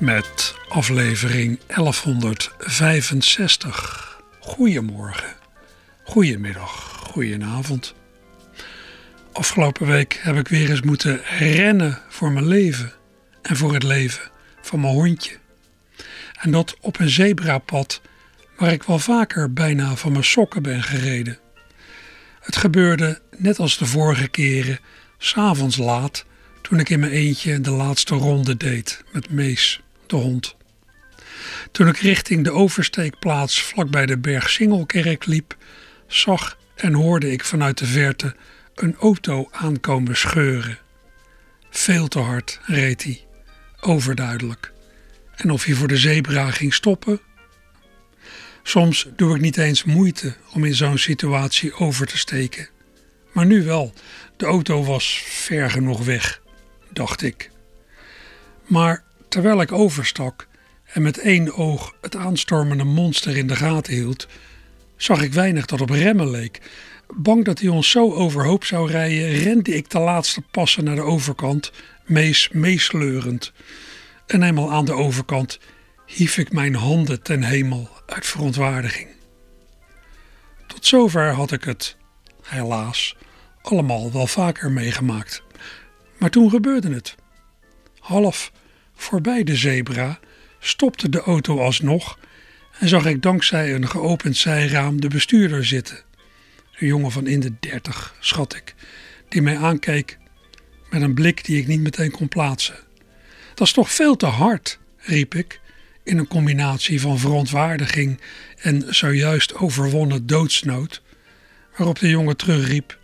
Met aflevering 1165. Goedemorgen, goedemiddag, goedenavond. Afgelopen week heb ik weer eens moeten rennen voor mijn leven en voor het leven van mijn hondje. En dat op een zebrapad waar ik wel vaker bijna van mijn sokken ben gereden. Het gebeurde net als de vorige keren, s'avonds laat, toen ik in mijn eentje de laatste ronde deed met Mees, de hond. Toen ik richting de oversteekplaats vlakbij de Berg Singelkerk liep, zag en hoorde ik vanuit de verte een auto aankomen scheuren. Veel te hard reed hij, overduidelijk. En of hij voor de zebra ging stoppen? Soms doe ik niet eens moeite om in zo'n situatie over te steken. Maar nu wel, de auto was ver genoeg weg, dacht ik. Maar terwijl ik overstak en met één oog het aanstormende monster in de gaten hield, zag ik weinig dat op remmen leek. Bang dat hij ons zo overhoop zou rijden, rende ik de laatste passen naar de overkant, mees meesleurend. En eenmaal aan de overkant hief ik mijn handen ten hemel uit verontwaardiging. Tot zover had ik het, helaas, allemaal wel vaker meegemaakt. Maar toen gebeurde het. Half voorbij de zebra stopte de auto alsnog en zag ik dankzij een geopend zijraam de bestuurder zitten. Een jongen van in de dertig, schat ik, die mij aankeek met een blik die ik niet meteen kon plaatsen. Dat is toch veel te hard, riep ik, in een combinatie van verontwaardiging en zojuist overwonnen doodsnood, waarop de jongen terugriep: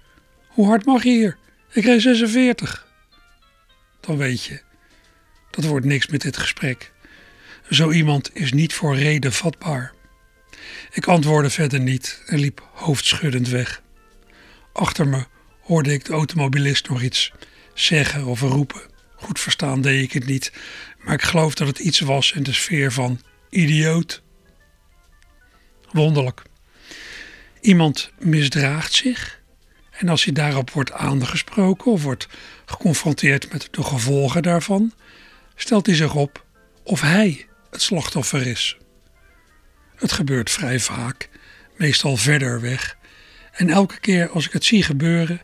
Hoe hard mag je hier? Ik reed 46. Dan weet je, dat wordt niks met dit gesprek. Zo iemand is niet voor reden vatbaar. Ik antwoordde verder niet en liep hoofdschuddend weg. Achter me hoorde ik de automobilist nog iets zeggen of roepen. Goed verstaan deed ik het niet, maar ik geloof dat het iets was in de sfeer van idioot. Wonderlijk. Iemand misdraagt zich en als hij daarop wordt aangesproken of wordt geconfronteerd met de gevolgen daarvan, stelt hij zich op of hij het slachtoffer is. Het gebeurt vrij vaak, meestal verder weg, en elke keer als ik het zie gebeuren,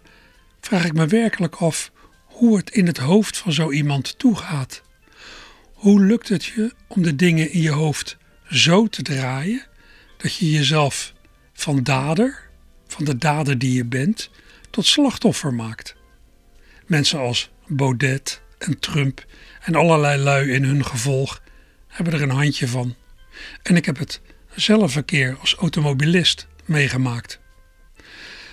vraag ik me werkelijk af hoe het in het hoofd van zo iemand toegaat. Hoe lukt het je om de dingen in je hoofd zo te draaien dat je jezelf van dader, van de dader die je bent, tot slachtoffer maakt? Mensen als Baudet en Trump en allerlei lui in hun gevolg hebben er een handje van. En ik heb het zelf een keer als automobilist meegemaakt.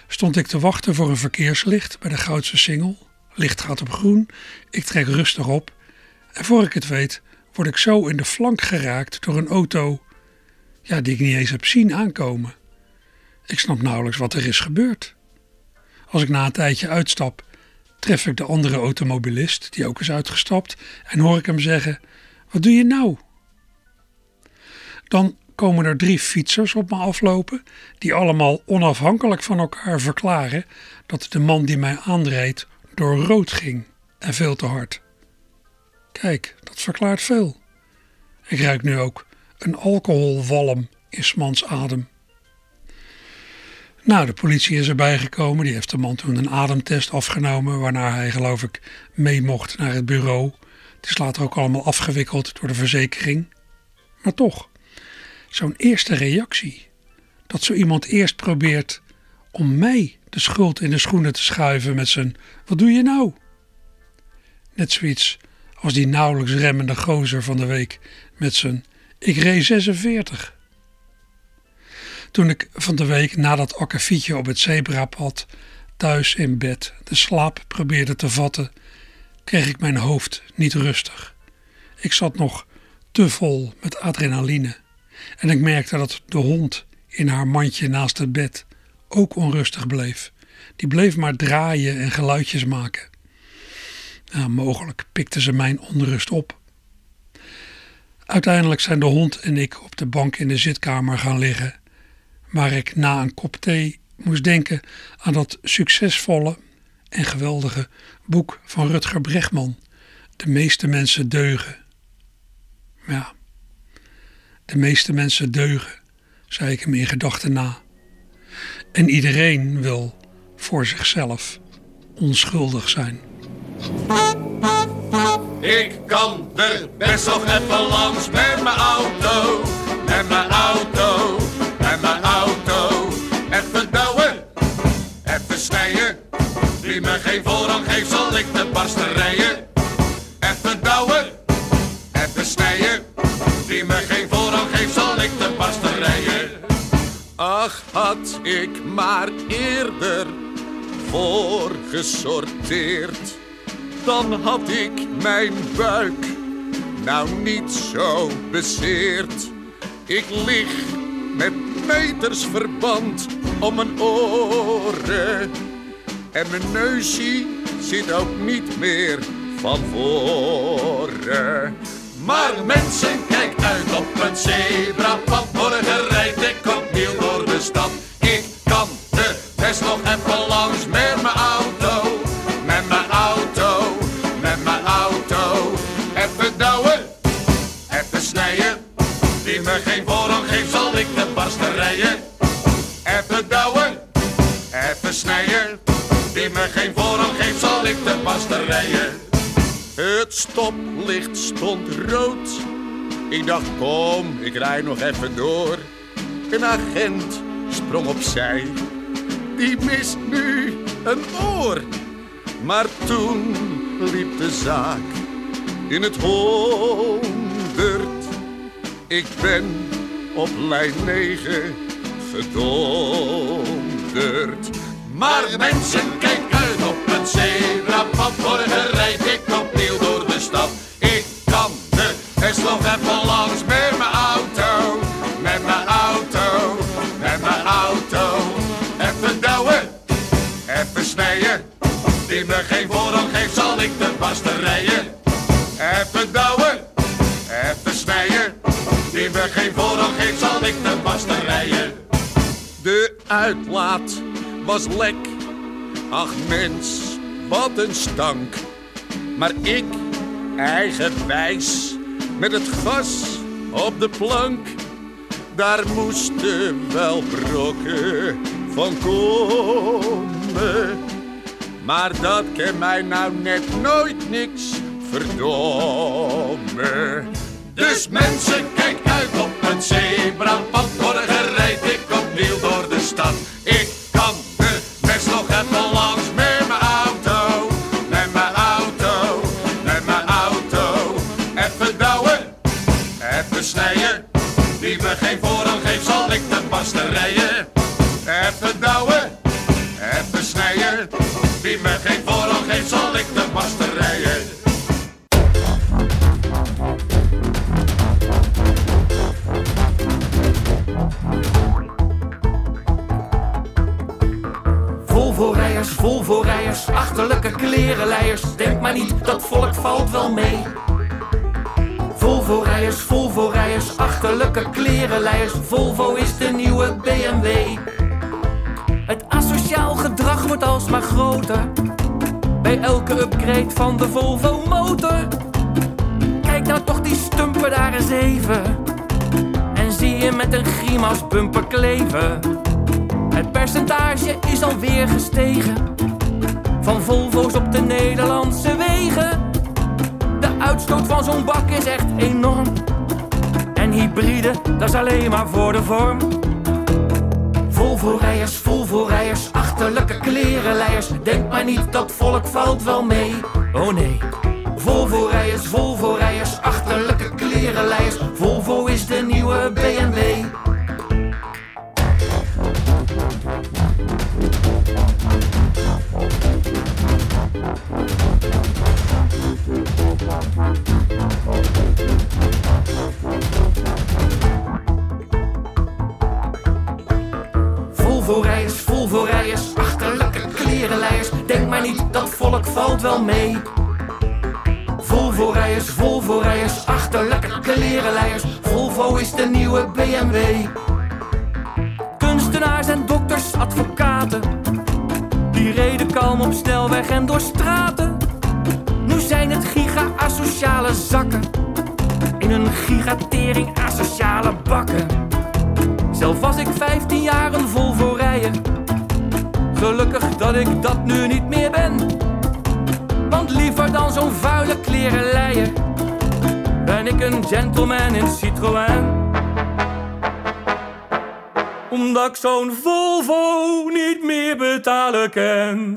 Stond ik te wachten voor een verkeerslicht bij de Goudse Singel licht gaat op groen, ik trek rustig op en voor ik het weet word ik zo in de flank geraakt door een auto ja, die ik niet eens heb zien aankomen. Ik snap nauwelijks wat er is gebeurd. Als ik na een tijdje uitstap, tref ik de andere automobilist, die ook is uitgestapt, en hoor ik hem zeggen: Wat doe je nou? Dan komen er drie fietsers op me aflopen, die allemaal onafhankelijk van elkaar verklaren dat de man die mij aanreed door rood ging en veel te hard. Kijk, dat verklaart veel. Ik ruik nu ook een alcoholwalm in Smans adem. Nou, de politie is erbij gekomen. Die heeft de man toen een ademtest afgenomen, waarna hij, geloof ik, mee mocht naar het bureau. Het is later ook allemaal afgewikkeld door de verzekering. Maar toch, zo'n eerste reactie. Dat zo iemand eerst probeert om mij de schuld in de schoenen te schuiven met zijn: Wat doe je nou? Net zoiets als die nauwelijks remmende gozer van de week met zijn: Ik reed 46. Toen ik van de week na dat akkefietje op het zebrapad thuis in bed de slaap probeerde te vatten, kreeg ik mijn hoofd niet rustig. Ik zat nog te vol met adrenaline. En ik merkte dat de hond in haar mandje naast het bed ook onrustig bleef. Die bleef maar draaien en geluidjes maken. Nou, mogelijk pikte ze mijn onrust op. Uiteindelijk zijn de hond en ik op de bank in de zitkamer gaan liggen, waar ik na een kop thee moest denken aan dat succesvolle en geweldige boek van Rutger Bregman, De meeste mensen deugen. Ja, de meeste mensen deugen, zei ik hem in gedachten na. En iedereen wil voor zichzelf onschuldig zijn. Ik kan er best nog even langs met mijn auto, met mijn auto, met mijn auto. Even douwen, even snijden. Wie me geen voorrang geeft, zal ik de barsten rijden. Even douwen, even snijden. Wie me geen voorrang geeft, zal ik de barsten rijden. Ach, had ik maar eerder voorgesorteerd dan had ik mijn buik nou niet zo bezeerd. Ik lig met meters verband om mijn oren. En mijn neusje zit ook niet meer van voren. Maar mensen, kijk uit op een zebrapad. Morgen rijd ik opnieuw door de stad. Ik kan er best nog even Het stoplicht stond rood. Ik dacht, kom, ik rij nog even door. Een agent sprong opzij. Die mist nu een oor. Maar toen liep de zaak in het honderd. Ik ben op lijn 9 gedonderd. Maar mensen, kijk op het zebrapad. Morgen rijd ik opnieuw door de stad. Ik kan best nog even langs met mijn auto. Met mijn auto, met mijn auto. Even douwen, even snijden. Die me geen voorrang geeft, zal ik de barsten rijden. Even douwen, even snijden. Die me geen voorrang geeft, zal ik de barsten rijden. De uitlaat was lek. Ach mens, wat een stank. Maar ik, eigenwijs, met het gas op de plank. Daar moesten wel brokken van komen. Maar dat kan mij nou net nooit niks verdomme. Dus mensen, kijk uit op het zebrapad. Morgen rijd ik opnieuw door de stad. Geen voorrang geeft, zal ik de barsten rijden. Volvo-rijders, Volvo-rijders, achterlijke klerenleiers. Denk maar niet, dat volk valt wel mee. Volvo-rijders, Volvo-rijders, achterlijke klerenleiers. Volvo is de nieuwe BMW. Het asociaal gedrag wordt alsmaar groter. Bij elke upgrade van de Volvo motor. Kijk nou toch die stumper daar eens even. En zie je met een grimas bumper kleven. Het percentage is alweer gestegen Van Volvo's op de Nederlandse wegen De uitstoot van zo'n bak is echt enorm En hybride, dat is alleen maar voor de vorm Volvo-rijders, Volvo-rijders, achterlijke klerenleiers. Denk maar niet, dat volk valt wel mee. Oh nee. Volvo-rijders, Volvo-rijders, achterlijke klerenleiers. Volvo is de nieuwe BMW volk valt wel mee. Volvo-rijders, Volvo-rijders, achterlijke klerenleiers. Volvo is de nieuwe BMW. Kunstenaars en dokters, advocaten. Die reden kalm op snelweg en door straten. Nu zijn het giga-asociale zakken. In een gigatering asociale bakken. Zelf was ik 15 jaar een Volvo rijden. Gelukkig dat ik dat nu niet meer ben ik een gentleman in Citroën. Omdat ik zo'n Volvo niet meer betalen kan.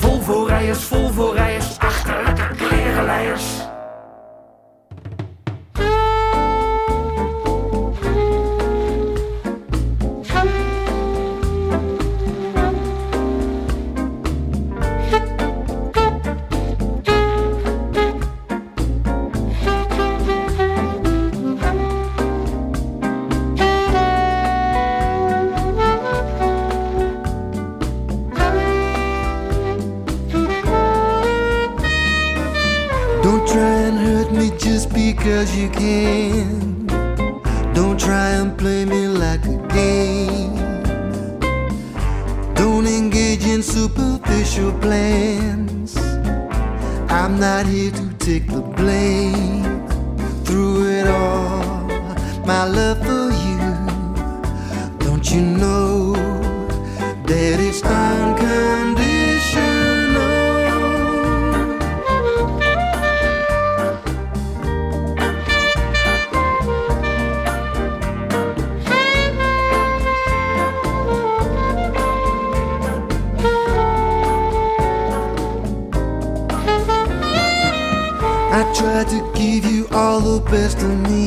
Volvo-rijders, Volvo-rijders, achterlijke klerenleiers. destiny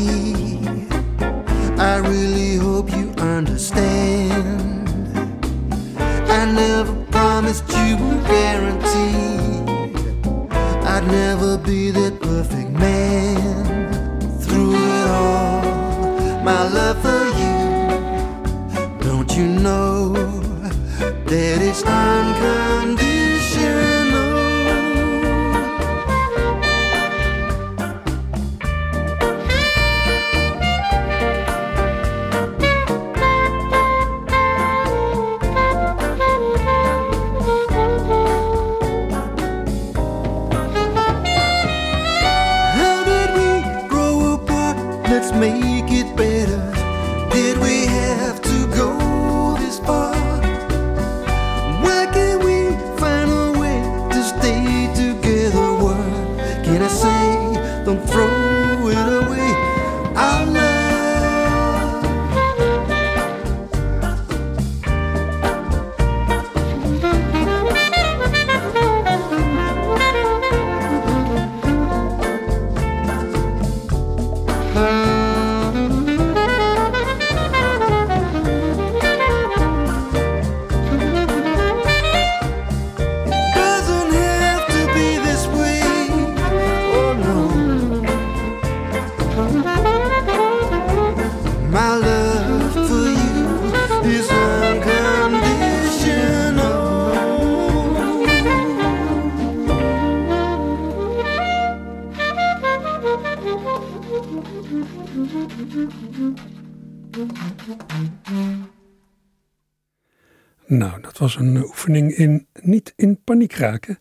een oefening in niet in paniek raken.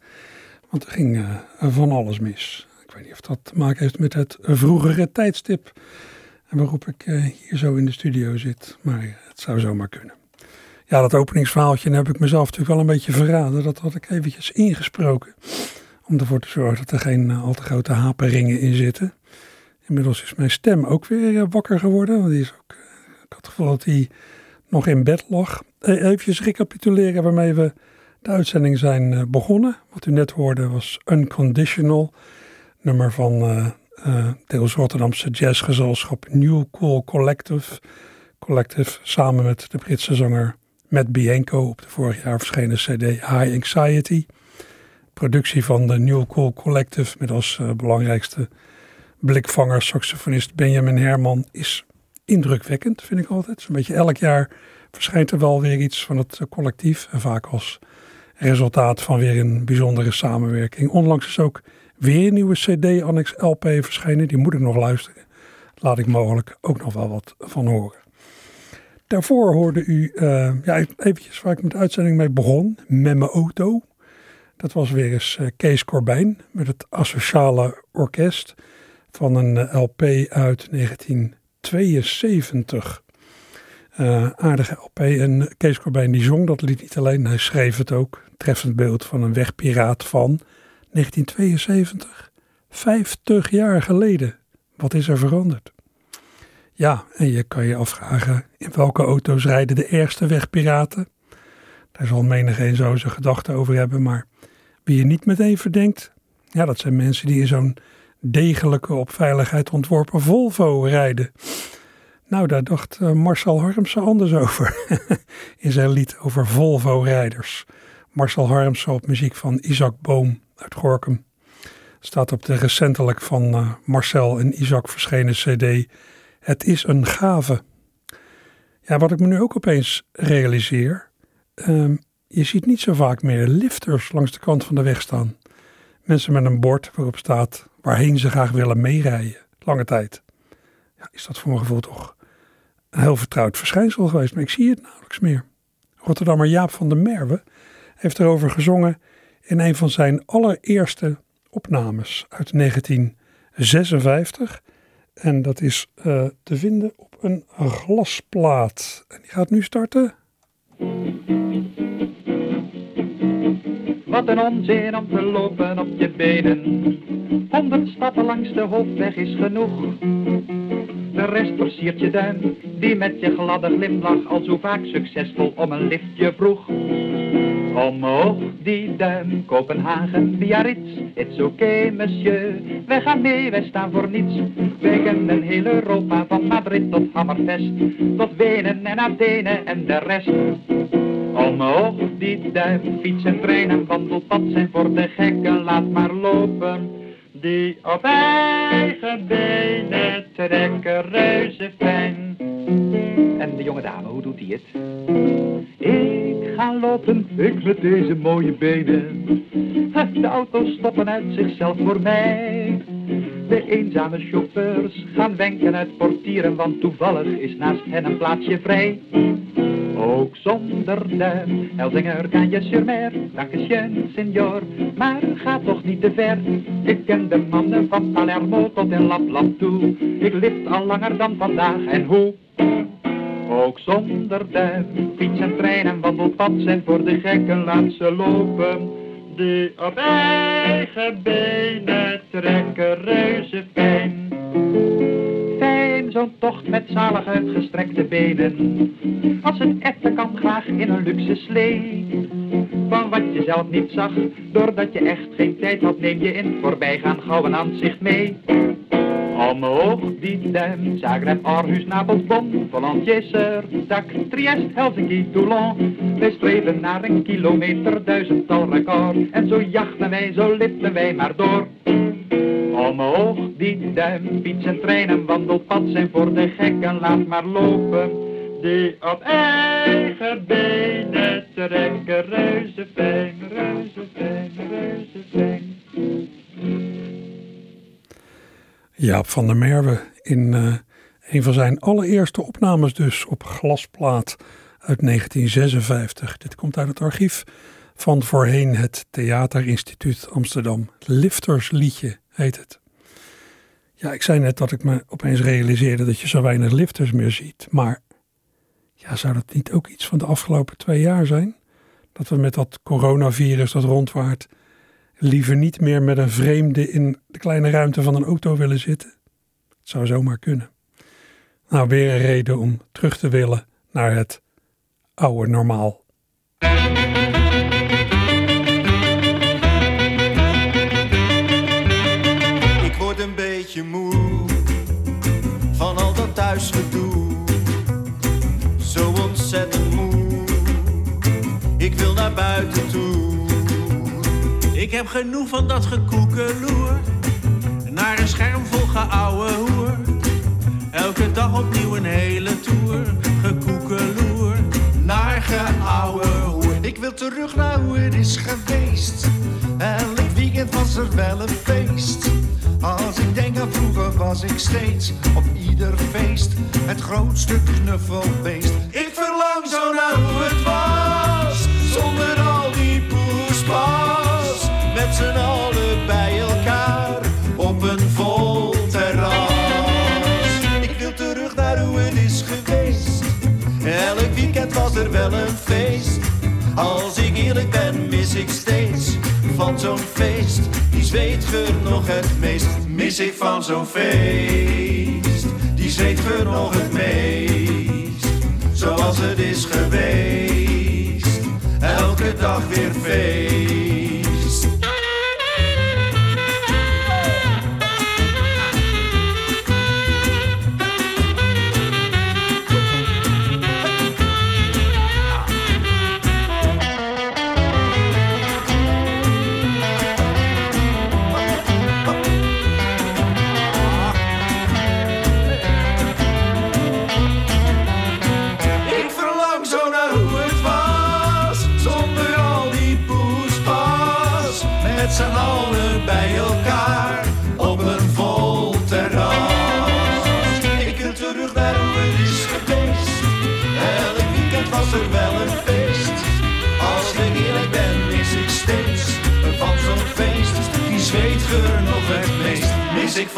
Want er ging eh, van alles mis. Ik weet niet of dat te maken heeft met het vroegere tijdstip. Waarop ik eh, hier zo in de studio zit. Maar het zou zomaar kunnen. Ja, dat openingsverhaaltje heb ik mezelf natuurlijk wel een beetje verraden. Dat had ik eventjes ingesproken. Om ervoor te zorgen dat er geen eh, al te grote haperingen in zitten. Inmiddels is mijn stem ook weer wakker geworden. Want die is ook, ik had het gevoel dat die nog in bed lag. Eh, Even recapituleren waarmee we de uitzending zijn eh, begonnen. Wat u net hoorde was Unconditional. Nummer van eh, eh, deels Rotterdamse jazzgezelschap New Cool Collective. Collective samen met de Britse zanger Matt Bianco op de vorig jaar verschenen cd High Anxiety. Productie van de New Cool Collective met als belangrijkste blikvanger saxofonist Benjamin Herman is indrukwekkend, vind ik altijd. Zo'n beetje elk jaar verschijnt er wel weer iets van het collectief. En vaak als resultaat van weer een bijzondere samenwerking. Onlangs is ook weer een nieuwe CD, Annex LP, verschenen. Die moet ik nog luisteren. Laat ik mogelijk ook nog wel wat van horen. Daarvoor hoorde u, uh, ja, eventjes waar ik met de uitzending mee begon, met mijn auto. Dat was weer eens uh, Kees Corbijn met het Asociale Orkest van een eh, LP uit 1972. aardige LP. En Kees Corbijn die zong dat lied niet alleen, hij schreef het ook. Treffend beeld van een wegpiraat van 1972. 50 jaar geleden. Wat is er veranderd? Ja, en je kan je afvragen in welke auto's rijden de ergste wegpiraten? Daar zal menigeen zo zijn gedachten over hebben, maar wie je niet meteen verdenkt, ja, dat zijn mensen die in zo'n degelijke, op veiligheid ontworpen Volvo rijden. Nou, daar dacht uh, Marcel Harmsen anders over in zijn lied over Volvo-rijders. Marcel Harmsen op muziek van Isaac Boom uit Gorkum. Staat op de recentelijk van uh, Marcel en Isaac verschenen cd Het is een gave. Ja, wat ik me nu ook opeens realiseer. Um, je ziet niet zo vaak meer lifters langs de kant van de weg staan. Mensen met een bord waarop staat waarheen ze graag willen meerijden. Lange tijd. Ja, is dat voor mijn gevoel toch een heel vertrouwd verschijnsel geweest, maar ik zie het nauwelijks meer. Rotterdammer Jaap van der Merwe heeft erover gezongen in een van zijn allereerste opnames uit 1956. En dat is uh, te vinden op een glasplaat. En die gaat nu starten. Wat een onzin om te lopen op je benen. Honderd stappen langs de hoofdweg is genoeg. De rest versiert je duim, die met je gladde glimlach al zo vaak succesvol om een liftje vroeg. Omhoog die duim, Kopenhagen, Biarritz, it's okay monsieur. Wij gaan mee, wij staan voor niets. Wij kennen heel Europa, van Madrid tot Hammerfest, tot Wenen en Athene en de rest. Omhoog die duim, fiets en trein en wandelpad zijn voor de gekken, laat maar lopen. Die op eigen benen trekken reuze fijn. En de jonge dame, hoe doet hij het? Ik ga lopen, ik met deze mooie benen. De auto's stoppen uit zichzelf voor mij. De eenzame chauffeurs gaan wenken uit portieren, want toevallig is naast hen een plaatsje vrij. Ook zonder duim, Elzinger kan je sur mer, dankeschön, senor, maar ga toch niet te ver. Ik ken de mannen van Palermo tot in Lapland toe, ik lift al langer dan vandaag en hoe? Ook zonder duim, fiets en trein en wandelpad zijn voor de gekken, laat ze lopen. Die op eigen benen trekken reuze fijn zo'n tocht met zalig uitgestrekte benen. Als het effen kan graag in een luxe slee. Van wat je zelf niet zag, doordat je echt geen tijd had, neem je in voorbijgaan gauw een aanzicht mee. Omhoog die duim, Zagreb, Aarhus, Napels, Bonn, Jesser, Dak, Triest, Helsinki, Toulon. Wij streven naar een kilometer, duizendtal record. En zo jachten wij, zo liften wij maar door. Omhoog die duim, fiets en trein en wandelpad zijn voor de gekken, laat maar lopen. Die op eigen benen trekken, reuze fijn, reuze fijn, reuze fijn. Jaap van der Merwe in uh, een van zijn allereerste opnames dus op glasplaat uit 1956. Dit komt uit het archief van voorheen het Theaterinstituut Amsterdam. Liftersliedje heet het. Ja, ik zei net dat ik me opeens realiseerde dat je zo weinig lifters meer ziet. Maar ja, zou dat niet ook iets van de afgelopen twee jaar zijn? Dat we met dat coronavirus dat rondwaart liever niet meer met een vreemde in de kleine ruimte van een auto willen zitten? Het zou zomaar kunnen. Nou, weer een reden om terug te willen naar het oude normaal. beetje moe van al dat thuisgedoe. Zo ontzettend moe, ik wil naar buiten. Ik heb genoeg van dat gekoekeloer. Naar een scherm vol geouwe hoer. Elke dag opnieuw een hele tour, gekoekeloer, naar geouwe hoer. Ik wil terug naar hoe het is geweest. Elk weekend was er wel een feest. Als ik denk aan vroeger was ik steeds op ieder feest het grootste knuffelbeest. Ik verlang zo naar hoe het was, z'n allen bij elkaar op een vol terras. Ik wil terug naar hoe het is geweest. Elk weekend was er wel een feest. Als ik eerlijk ben, mis ik steeds van zo'n feest. Die zweetgeur nog het meest. Mis ik van zo'n feest. Die zweetgeur nog het meest. Zoals het is geweest. Elke dag weer feest.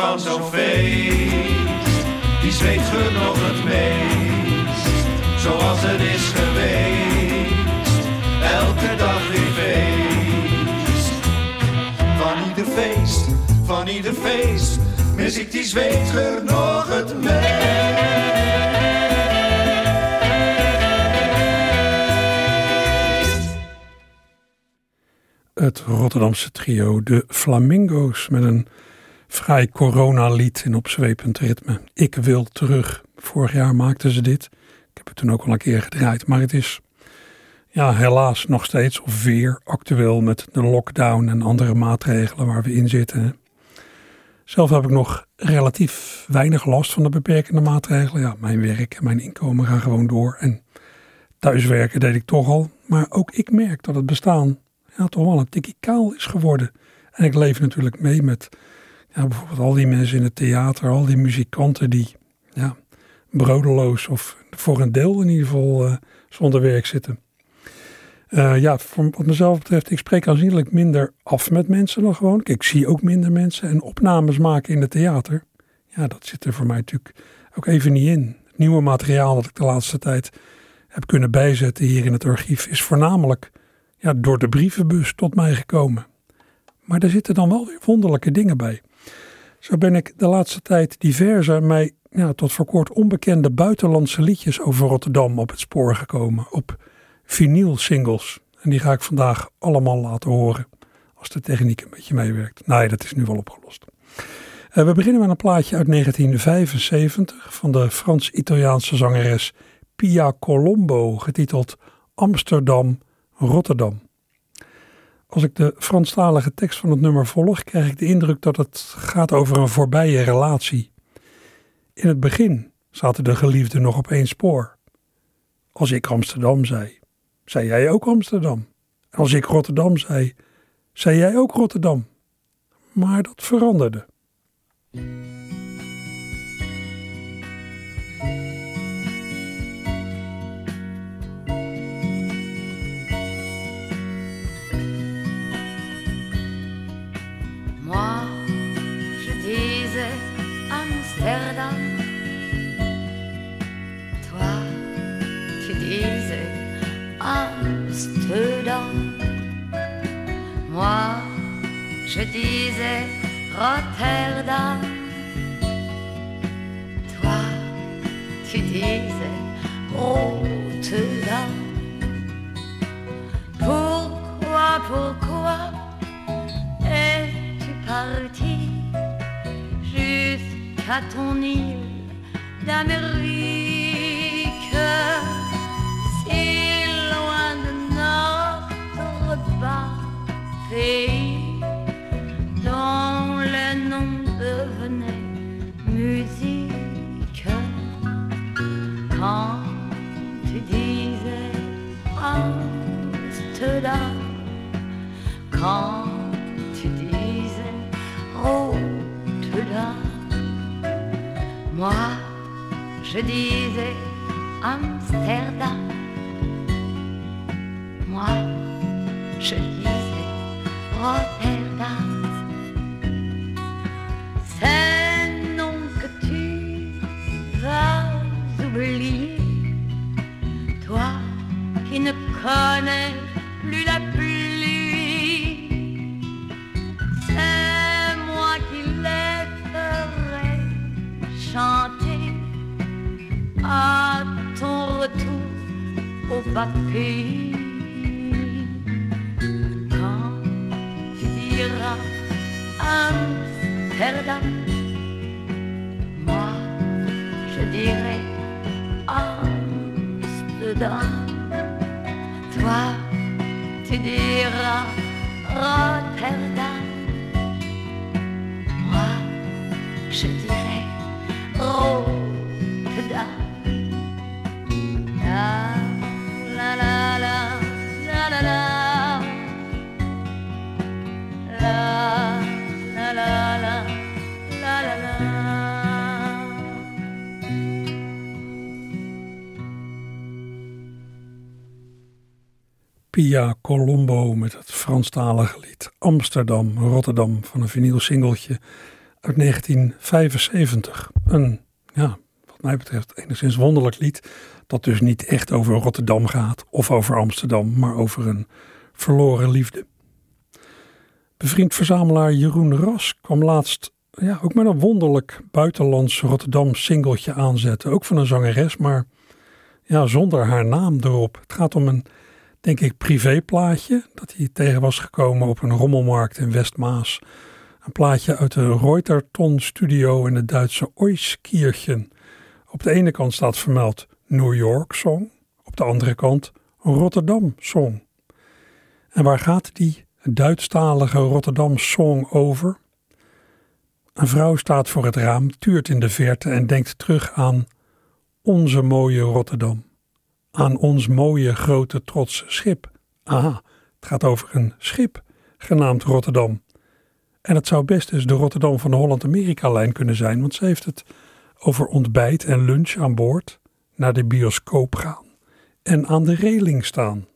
Van zo'n feest. Die zweetgeur nog het meest zoals het is geweest. Elke dag weer feest. Van ieder feest, van ieder feest, mis ik die zweetgeur nog het meest. Het Rotterdamse trio De Flamingo's met een vrij coronalied in opzwepend ritme. Ik wil terug. Vorig jaar maakten ze dit. Ik heb het toen ook al een keer gedraaid, maar het is ja, helaas nog steeds of weer actueel met de lockdown en andere maatregelen waar we in zitten. Zelf heb ik nog relatief weinig last van de beperkende maatregelen. Ja, mijn werk en mijn inkomen gaan gewoon door. En thuiswerken deed ik toch al. Maar ook ik merk dat het bestaan ja, toch wel een tikkie kaal is geworden. En ik leef natuurlijk mee met ja, bijvoorbeeld al die mensen in het theater, al die muzikanten die ja, broodeloos of voor een deel in ieder geval eh, zonder werk zitten. Eh, ja, voor wat mezelf betreft, ik spreek aanzienlijk minder af met mensen dan gewoon. Ik zie ook minder mensen en opnames maken in het theater. Ja, dat zit er voor mij natuurlijk ook even niet in. Het nieuwe materiaal dat ik de laatste tijd heb kunnen bijzetten hier in het archief is voornamelijk ja, door de brievenbus tot mij gekomen. Maar er zitten dan wel weer wonderlijke dingen bij. Zo ben ik de laatste tijd diverse mij tot voor kort onbekende buitenlandse liedjes over Rotterdam op het spoor gekomen. Op vinyl singles. En die ga ik vandaag allemaal laten horen. Als de techniek een beetje meewerkt. Nee, dat is nu wel opgelost. Uh, we beginnen met een plaatje uit 1975 van de Frans-Italiaanse zangeres Pia Colombo, getiteld Amsterdam, Rotterdam. Als ik de Franstalige tekst van het nummer volg, krijg ik de indruk dat het gaat over een voorbije relatie. In het begin zaten de geliefden nog op één spoor. Als ik Amsterdam zei, zei jij ook Amsterdam. En als ik Rotterdam zei, zei jij ook Rotterdam. Maar dat veranderde. Rotterdam. Toi, tu disais Rotterdam. Pourquoi, pourquoi es-tu parti jusqu'à ton île d'Amérique? Si loin de notre bas je disais Amsterdam. Moi je disais Rotterdam. C'est non que tu vas oublier, toi qui ne connais Pia Colombo met het Franstalige lied Amsterdam, Rotterdam van een vinylsingeltje uit 1975. Een, ja, wat mij betreft enigszins wonderlijk lied dat dus niet echt over Rotterdam gaat of over Amsterdam, maar over een verloren liefde. Bevriend verzamelaar Jeroen Ras kwam laatst ja, ook met een wonderlijk buitenlands Rotterdam singeltje aanzetten. Ook van een zangeres, maar ja, zonder haar naam erop. Het gaat om een denk ik, privéplaatje. Dat hij tegen was gekomen op een rommelmarkt in Westmaas. Een plaatje uit de Reuterton studio in het Duitse Oiskirchen. Op de ene kant staat vermeld New York Song. Op de andere kant Rotterdam Song. En waar gaat die Duitsstalige Rotterdam Song over? Een vrouw staat voor het raam, tuurt in de verte en denkt terug aan onze mooie Rotterdam aan ons mooie grote trotse schip. Aha, het gaat over een schip genaamd Rotterdam. En het zou best eens de Rotterdam van de Holland-Amerika-lijn kunnen zijn, want ze heeft het over ontbijt en lunch aan boord, naar de bioscoop gaan en aan de reling staan.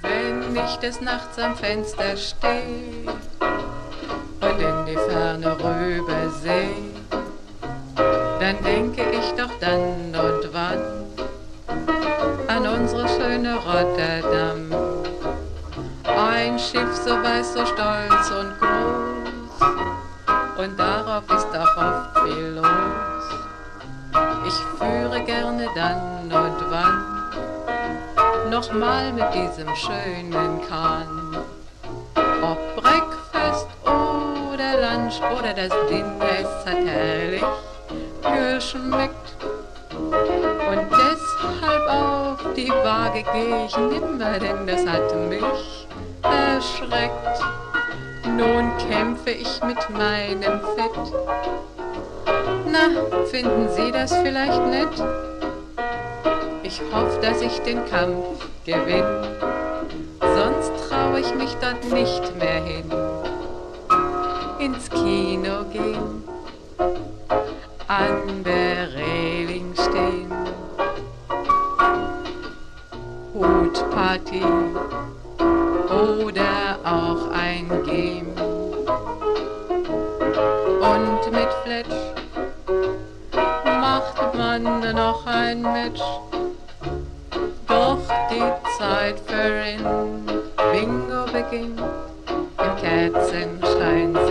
Wenn ich des Nachts am Fenster und in die Ferne rüber seh, dann denke ich doch dann und wann an unsere schöne Rotterdam. Ein Schiff so weiß, so stolz und groß, und darauf ist auch oft viel los. Ich führe gerne dann und wann nochmal mit diesem schönen Kahn. Ob Breakfast oder Lunch oder das Dinner, es hat herrlich geschmeckt. Und deshalb auf die Waage geh ich nimmer, denn das hat mich erschreckt. Nun kämpfe ich mit meinem Fett. Na, finden Sie das vielleicht nett? Ich hoffe, dass ich den Kampf gewinn, sonst trau ich mich dort nicht mehr hin. Ins Kino gehen, an der Reling stehen, Hutparty oder auch ein Game. Und mit Fletch macht man noch ein Match. Doch die Zeit verrinnt, Bingo beginnt. Im Kerzenschein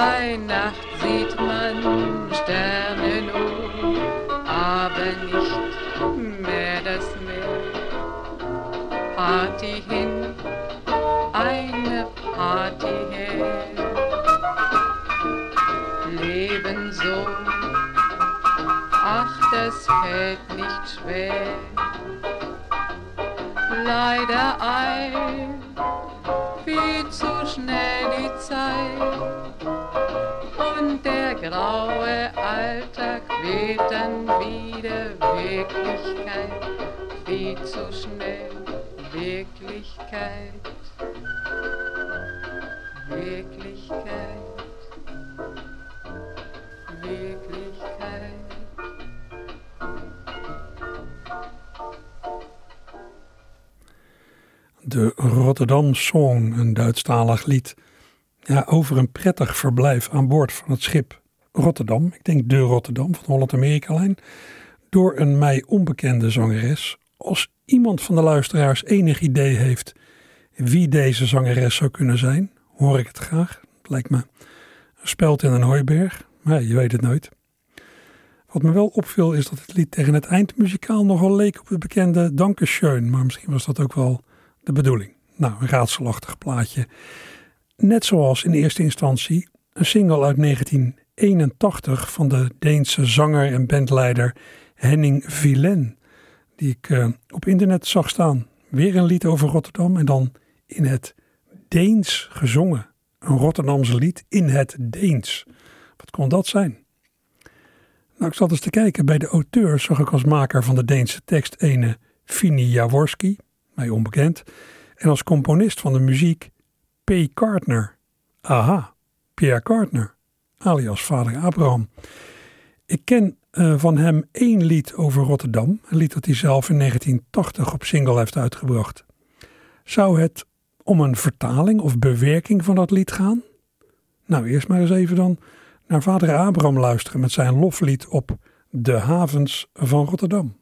Weihnacht sieht man Sterne nur, aber nicht mehr das Meer. Party hin, eine Party her. Leben so, ach, das fällt nicht schwer. Leider ein, viel zu schnell die Zeit. Graue Alltag wird dann wieder Wirklichkeit, viel zu schnell Wirklichkeit. Wirklichkeit. Wirklichkeit. De Rotterdam Song, een Duitsstalig lied. Ja, over een prettig verblijf aan boord van het schip Rotterdam. Ik denk de Rotterdam van Holland-Amerika-lijn. Door een mij onbekende zangeres. Als iemand van de luisteraars enig idee heeft wie deze zangeres zou kunnen zijn, hoor ik het graag. Het lijkt me een speld in een hooiberg, maar je weet het nooit. Wat me wel opviel is dat het lied tegen het eind muzikaal nogal leek op het bekende Dankeschön, maar misschien was dat ook wel de bedoeling. Nou, een raadselachtig plaatje. Net zoals in eerste instantie een single uit 1981 van de Deense zanger en bandleider Henning Vilen, die ik uh, op internet zag staan. Weer een lied over Rotterdam en dan in het Deens gezongen. Een Rotterdamse lied in het Deens. Wat kon dat zijn? Nou, ik zat eens te kijken. Bij de auteur zag ik als maker van de Deense tekst ene Fini Jaworski, mij onbekend. En als componist van de muziek P. Kartner. Aha, Pierre Kartner, alias vader Abraham. Ik ken uh, van hem één lied over Rotterdam. Een lied dat hij zelf in 1980 op single heeft uitgebracht. Zou het om een vertaling of bewerking van dat lied gaan? Nou, eerst maar eens even dan naar vader Abraham luisteren met zijn loflied op de havens van Rotterdam.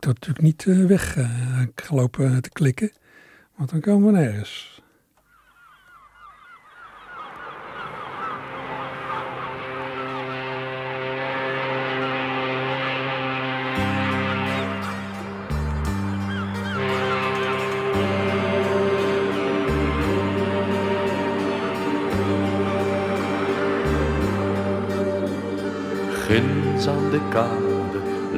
Ik dat natuurlijk niet uh, weg uh, lopen te klikken, want dan komen we nergens. Ginds aan de kade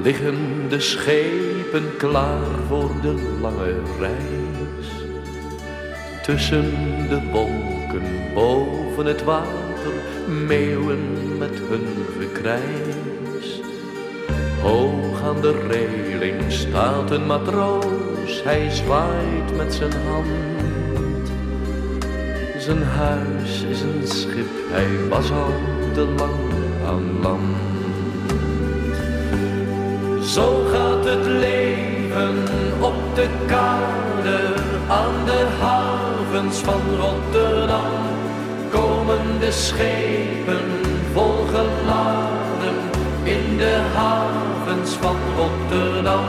liggen de schepen klaar voor de lange reis. Tussen de wolken boven het water, meeuwen met hun gekrijs. Hoog aan de reling staat een matroos, hij zwaait met zijn hand. Zijn huis is een schip, hij was al te lang aan land. Zo gaat het leven op de kade aan de havens van Rotterdam. Komen de schepen volgeladen in de havens van Rotterdam.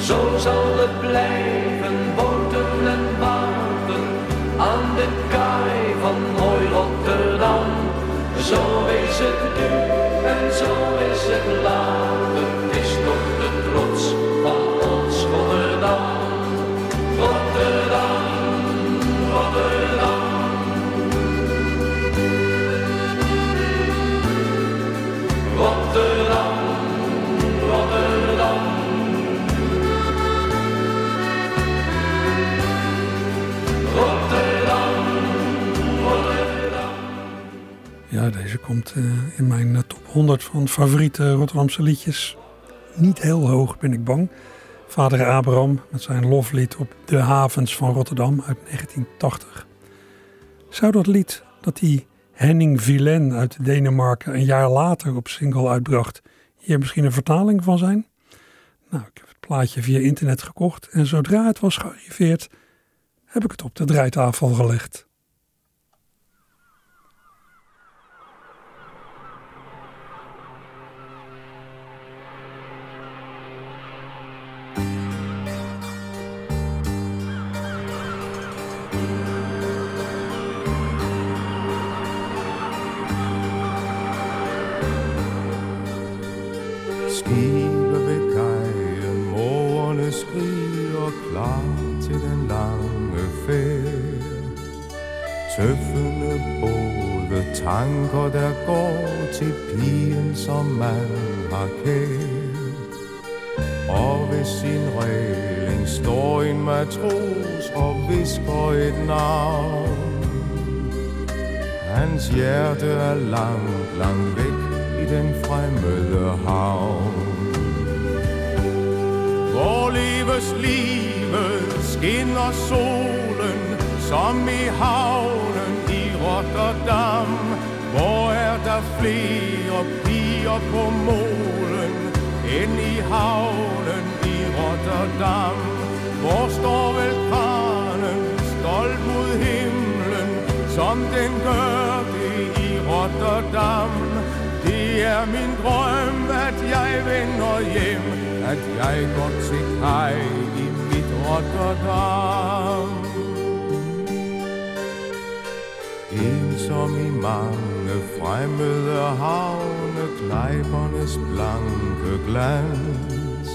Zo zal het blijven, boten en water aan de kaai van mooi Rotterdam. Zo is het nu en zo is het later. Komt uh, in mijn uh, top 100 van favoriete Rotterdamse liedjes. Niet heel hoog, ben ik bang. Vader Abraham met zijn loflied op de havens van Rotterdam uit 1980. Zou dat lied dat hij Henning Vilen uit Denemarken een jaar later op single uitbracht, hier misschien een vertaling van zijn? Nou, ik heb het plaatje via internet gekocht en zodra het was gearriveerd, heb ik het op de draaitafel gelegd. Tanker, der går til pigen, som man har kær. Og ved sin regling står en matros og visker et navn. Hans hjerte er langt, langt væk i den fremmede havn. Hvor leves livet, skinner solen, som i havn Rotterdam. Hvor er der flere piger på målen, end i havnen i Rotterdam. Hvor står vel kranen stolt mod himlen, som den gør det i Rotterdam. Det er min drøm, at jeg vender hjem, at jeg går til kaj i mit Rotterdam. Ensom i mange fremmede havne, Kleibernes blanke glans.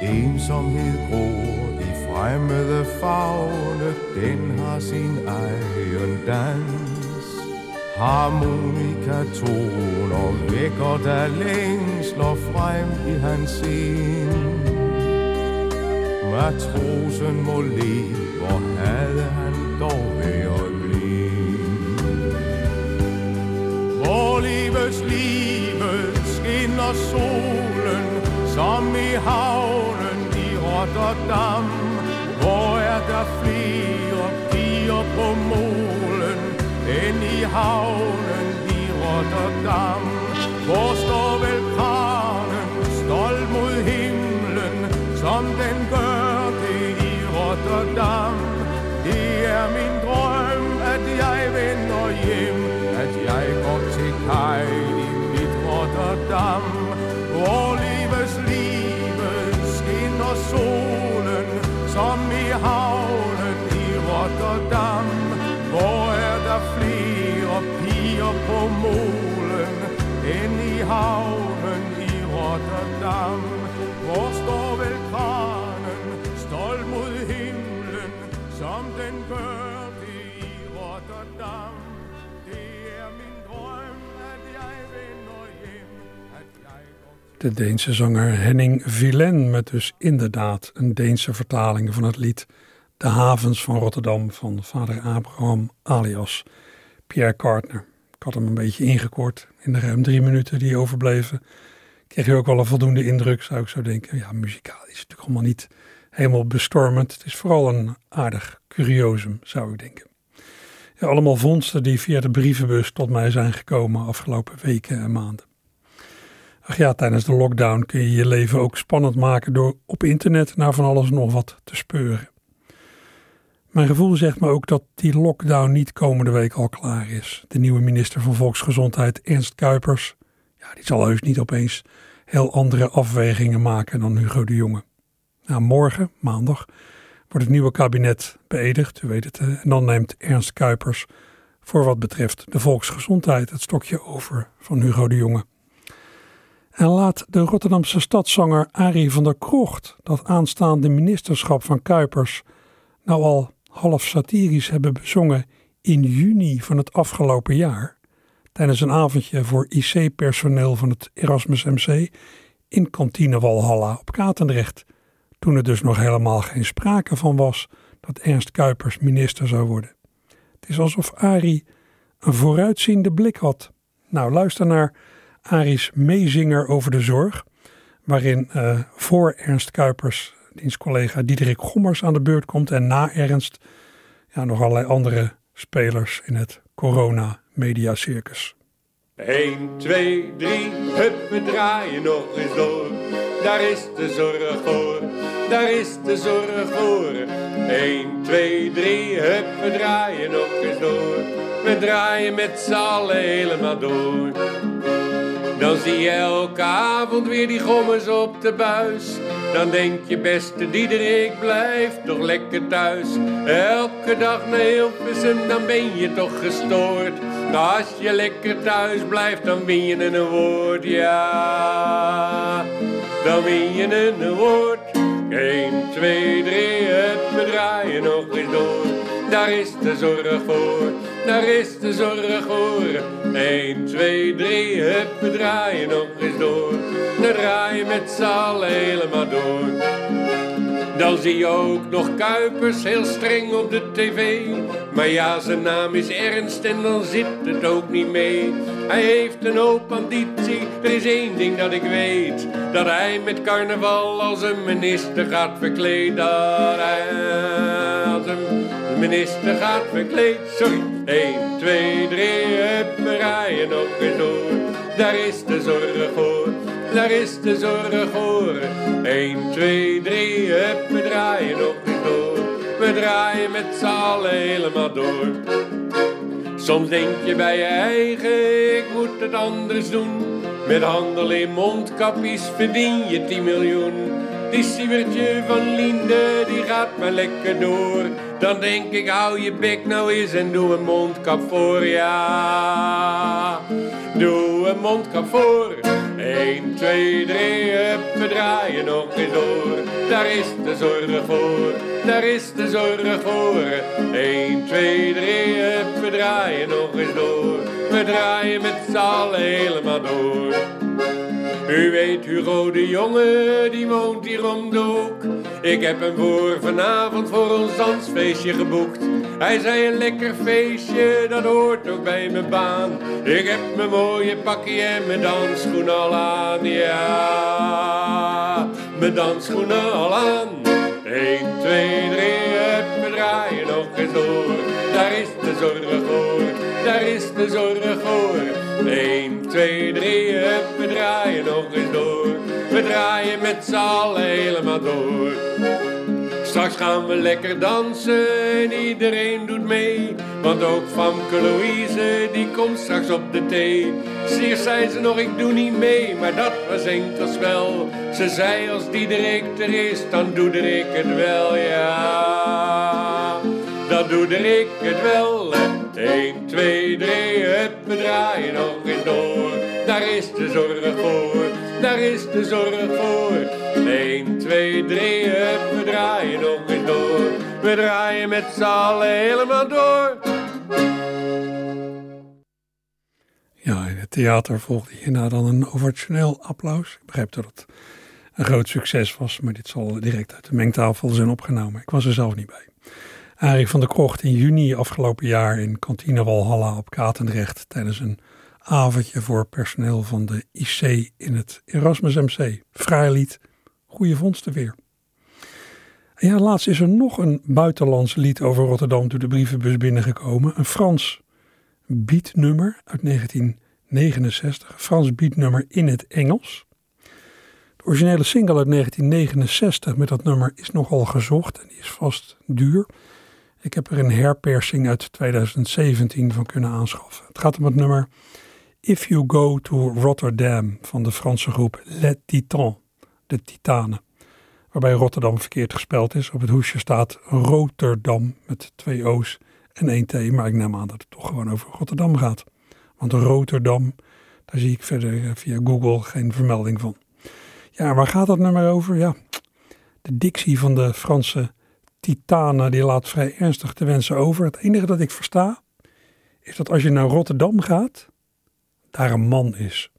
Ensomhed gror i fremmede fagne, den har sin egen dans. Harmonikatoner vækker der længsler frem i hans sind. Matrosen må leve, hvor havde han dog Hvor livet skinner solen, som i havnen i Rotterdam. Hvor er der flere piger på målen, end i havnen i Rotterdam. Hvor står vel kranen stolt mod himlen, som den gør det i Rotterdam. Det er min drøm, at jeg vender hjem, at jeg går til i mit Rotterdam. Hvor leves livet, skinner solen, som i havnen i Rotterdam. Hvor er der flere piger på molen, end i havnen i Rotterdam. Hvor står De Deense zanger Henning Vilen met dus inderdaad een Deense vertaling van het lied De havens van Rotterdam van vader Abraham alias Pierre Cartner. Ik had hem een beetje ingekort in de ruim drie minuten die overbleven. Kreeg je ook wel een voldoende indruk, zou ik zo denken. Ja, muzikaal is natuurlijk allemaal niet helemaal bestormend. Het is vooral een aardig curiosum, zou ik denken. Ja, allemaal vondsten die via de brievenbus tot mij zijn gekomen afgelopen weken en maanden. Ja, tijdens de lockdown kun je je leven ook spannend maken door op internet naar van alles en nog wat te speuren. Mijn gevoel zegt me ook dat die lockdown niet komende week al klaar is. De nieuwe minister van Volksgezondheid, Ernst Kuipers, ja, die zal heus niet opeens heel andere afwegingen maken dan Hugo de Jonge. Morgen, maandag, wordt het nieuwe kabinet beëdigd, u weet het. En dan neemt Ernst Kuipers voor wat betreft de volksgezondheid het stokje over van Hugo de Jonge. En laat de Rotterdamse stadszanger Arie van der Krocht dat aanstaande ministerschap van Kuipers nou al half satirisch hebben bezongen in juni van het afgelopen jaar, tijdens een avondje voor IC-personeel van het Erasmus MC in kantine Walhalla op Katendrecht, toen er dus nog helemaal geen sprake van was dat Ernst Kuipers minister zou worden. Het is alsof Arie een vooruitziende blik had. Nou, luister naar Aries meezinger over de zorg, waarin uh, voor Ernst Kuipers diens collega Diederik Gommers aan de beurt komt en na Ernst ja, nog allerlei andere spelers in het corona-mediacircus. 1, 2, 3, hup, we draaien nog eens door. Daar is de zorg voor, daar is de zorg voor. 1, 2, 3, hup, we draaien nog eens door. We draaien met z'n allen helemaal door. Dan zie je elke avond weer die gommers op de buis. Dan denk je beste Diederik, blijf toch lekker thuis. Elke dag naar Hilversum, dan ben je toch gestoord. Maar als je lekker thuis blijft, dan win je een woord, ja. Dan win je een woord. 1, 2, 3, het we draaien nog eens door. daar is de zorg voor, daar is de zorg voor. 1, 2, 3, hup, we draaien nog eens door. Dan draai je met z'n helemaal door. Dan zie je ook nog Kuipers heel streng op de tv. Maar ja, zijn naam is Ernst en dan zit het ook niet mee. Hij heeft een hoop ambitie, er is één ding dat ik weet. Dat hij met carnaval als een minister gaat verkleed. Dat hij als een minister gaat verkleed. Sorry, 1, 2, 3, hup, we rijden nog eens door. Daar is de zorg voor, daar is de zorg voor. 1, 2, 3, hup, we draaien nog eens door. We draaien met z'n allen helemaal door. Soms denk je bij je eigen, ik moet het anders doen. Met handel in mondkapjes verdien je 10 miljoen. Die sievertje van Linde, die gaat maar lekker door. Dan denk ik, hou je bek nou eens en doe een mondkap voor, ja. Doe een mondkap voor. 1, 2, 3, hup, we draaien nog eens door. Daar is de zorg voor, daar is de zorg voor. 1, 2, 3, hup, we draaien nog eens door. We draaien met z'n allen helemaal door. U weet Hugo de jongen, die woont hier om de hoek. Ik heb hem voor vanavond voor ons dansfeestje geboekt. Hij zei een lekker feestje, dat hoort ook bij mijn baan. Ik heb mijn mooie pakje en mijn dansschoenen al aan, ja. Mijn dansschoenen al aan. 1, 2, 3, hup, we draaien nog eens door. Daar is de zorg voor, daar is de zorg voor. 1, 2, 3, hup, we draaien nog eens door. We draaien met z'n allen helemaal door. Straks gaan we lekker dansen en iedereen doet mee. Want ook Famke Louise, die komt straks op de thee. Zeer zei ze nog, ik doe niet mee, maar dat was enkel spel. Ze zei, als Diederik er is, dan doe ik het wel, ja. Dan doe ik het wel. 1, 2, 3, hup, we draaien nog eens door. Daar is de zorg voor, daar is de zorg voor. 1, 2, 3, hup, we draaien nog eens door. We draaien met z'n allen helemaal door. Ja, in het theater volgde hierna dan een ovationeel applaus. Ik begrijp dat het een groot succes was, maar dit zal direct uit de mengtafel zijn opgenomen. Ik was er zelf niet bij. Arie van der Krocht in juni afgelopen jaar in kantine Walhalla op Katendrecht tijdens een avondje voor personeel van de IC in het Erasmus MC. Fraai lied, goede vondsten weer. Ja, laatst is er nog een buitenlands lied over Rotterdam door de brievenbus binnengekomen. Een Frans beatnummer uit 1969. Een Frans beatnummer in het Engels. De originele single uit 1969 met dat nummer is nogal gezocht en die is vast duur. Ik heb er een herpersing uit 2017 van kunnen aanschaffen. Het gaat om het nummer If You Go to Rotterdam van de Franse groep Les Titans, de Titanen. Waarbij Rotterdam verkeerd gespeld is. Op het hoesje staat Rotterdam met twee O's en één T. Maar ik neem aan dat het toch gewoon over Rotterdam gaat. Want Rotterdam, daar zie ik verder eh, via Google geen vermelding van. Ja, waar gaat dat nummer over? Ja, de dictie van de Franse Titanen die laat vrij ernstig te wensen over. Het enige dat ik versta is dat als je naar Rotterdam gaat, daar een man is.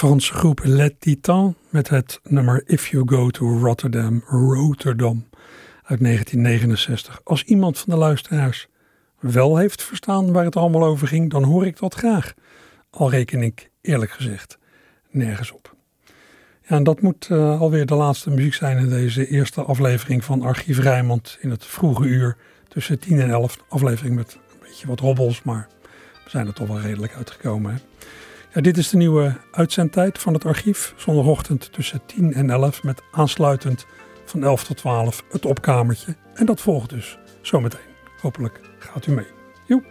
Franse groep Les Titans met het nummer If You Go to Rotterdam, Rotterdam uit 1969. Als iemand van de luisteraars wel heeft verstaan waar het allemaal over ging, dan hoor ik dat graag. Al reken ik eerlijk gezegd nergens op. Ja, en dat moet uh, alweer de laatste muziek zijn in deze eerste aflevering van Archief Rijnmond in het vroege uur tussen 10 en 11. Aflevering met een beetje wat robbels, maar we zijn er toch wel redelijk uitgekomen. Hè? Ja, dit is de nieuwe uitzendtijd van het archief. Zondagochtend tussen 10 en 11 met aansluitend van 11 tot 12 het opkamertje. En dat volgt dus zometeen. Hopelijk gaat u mee. Joep.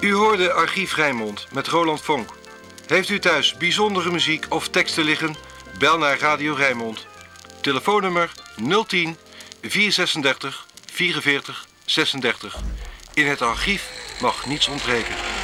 U hoorde Archief Rijnmond met Roland Vonk. Heeft u thuis bijzondere muziek of teksten liggen? Bel naar Radio Rijnmond. Telefoonnummer 010 436 44 36. In het archief mag niets ontbreken.